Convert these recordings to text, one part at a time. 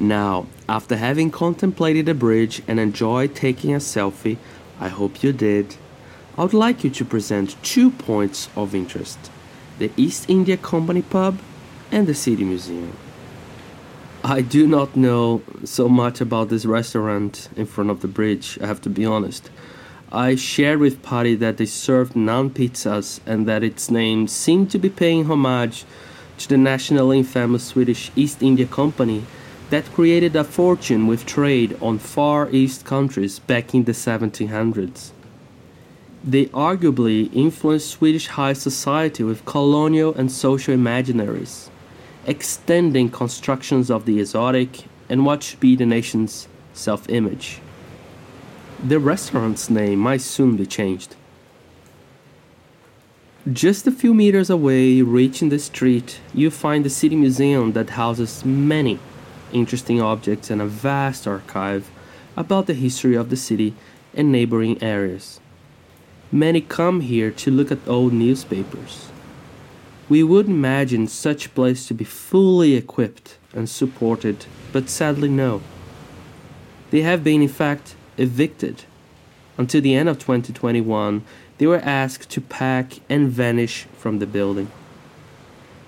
Now, after having contemplated the bridge and enjoyed taking a selfie, I hope you did, I would like you to present two points of interest the East India Company pub and the City Museum. I do not know so much about this restaurant in front of the bridge, I have to be honest. I shared with Patty that they served naan pizzas and that its name seemed to be paying homage to the nationally infamous Swedish East India Company that created a fortune with trade on Far East countries back in the 1700s. They arguably influenced Swedish high society with colonial and social imaginaries, extending constructions of the exotic and what should be the nation's self image. The restaurant's name might soon be changed. Just a few meters away, reaching the street, you find the City Museum that houses many interesting objects and a vast archive about the history of the city and neighboring areas. Many come here to look at old newspapers. We would imagine such place to be fully equipped and supported, but sadly no. They have been in fact evicted. Until the end of 2021, they were asked to pack and vanish from the building.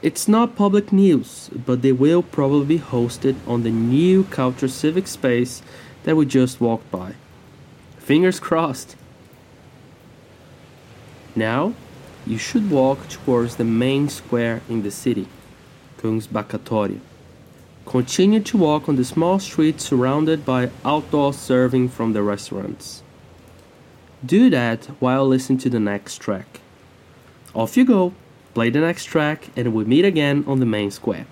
It's not public news, but they will probably be hosted on the new Culture Civic space that we just walked by. Fingers crossed. Now, you should walk towards the main square in the city, Kungsbackatorget. Continue to walk on the small street surrounded by outdoor serving from the restaurants. Do that while listening to the next track. Off you go, play the next track, and we meet again on the main square.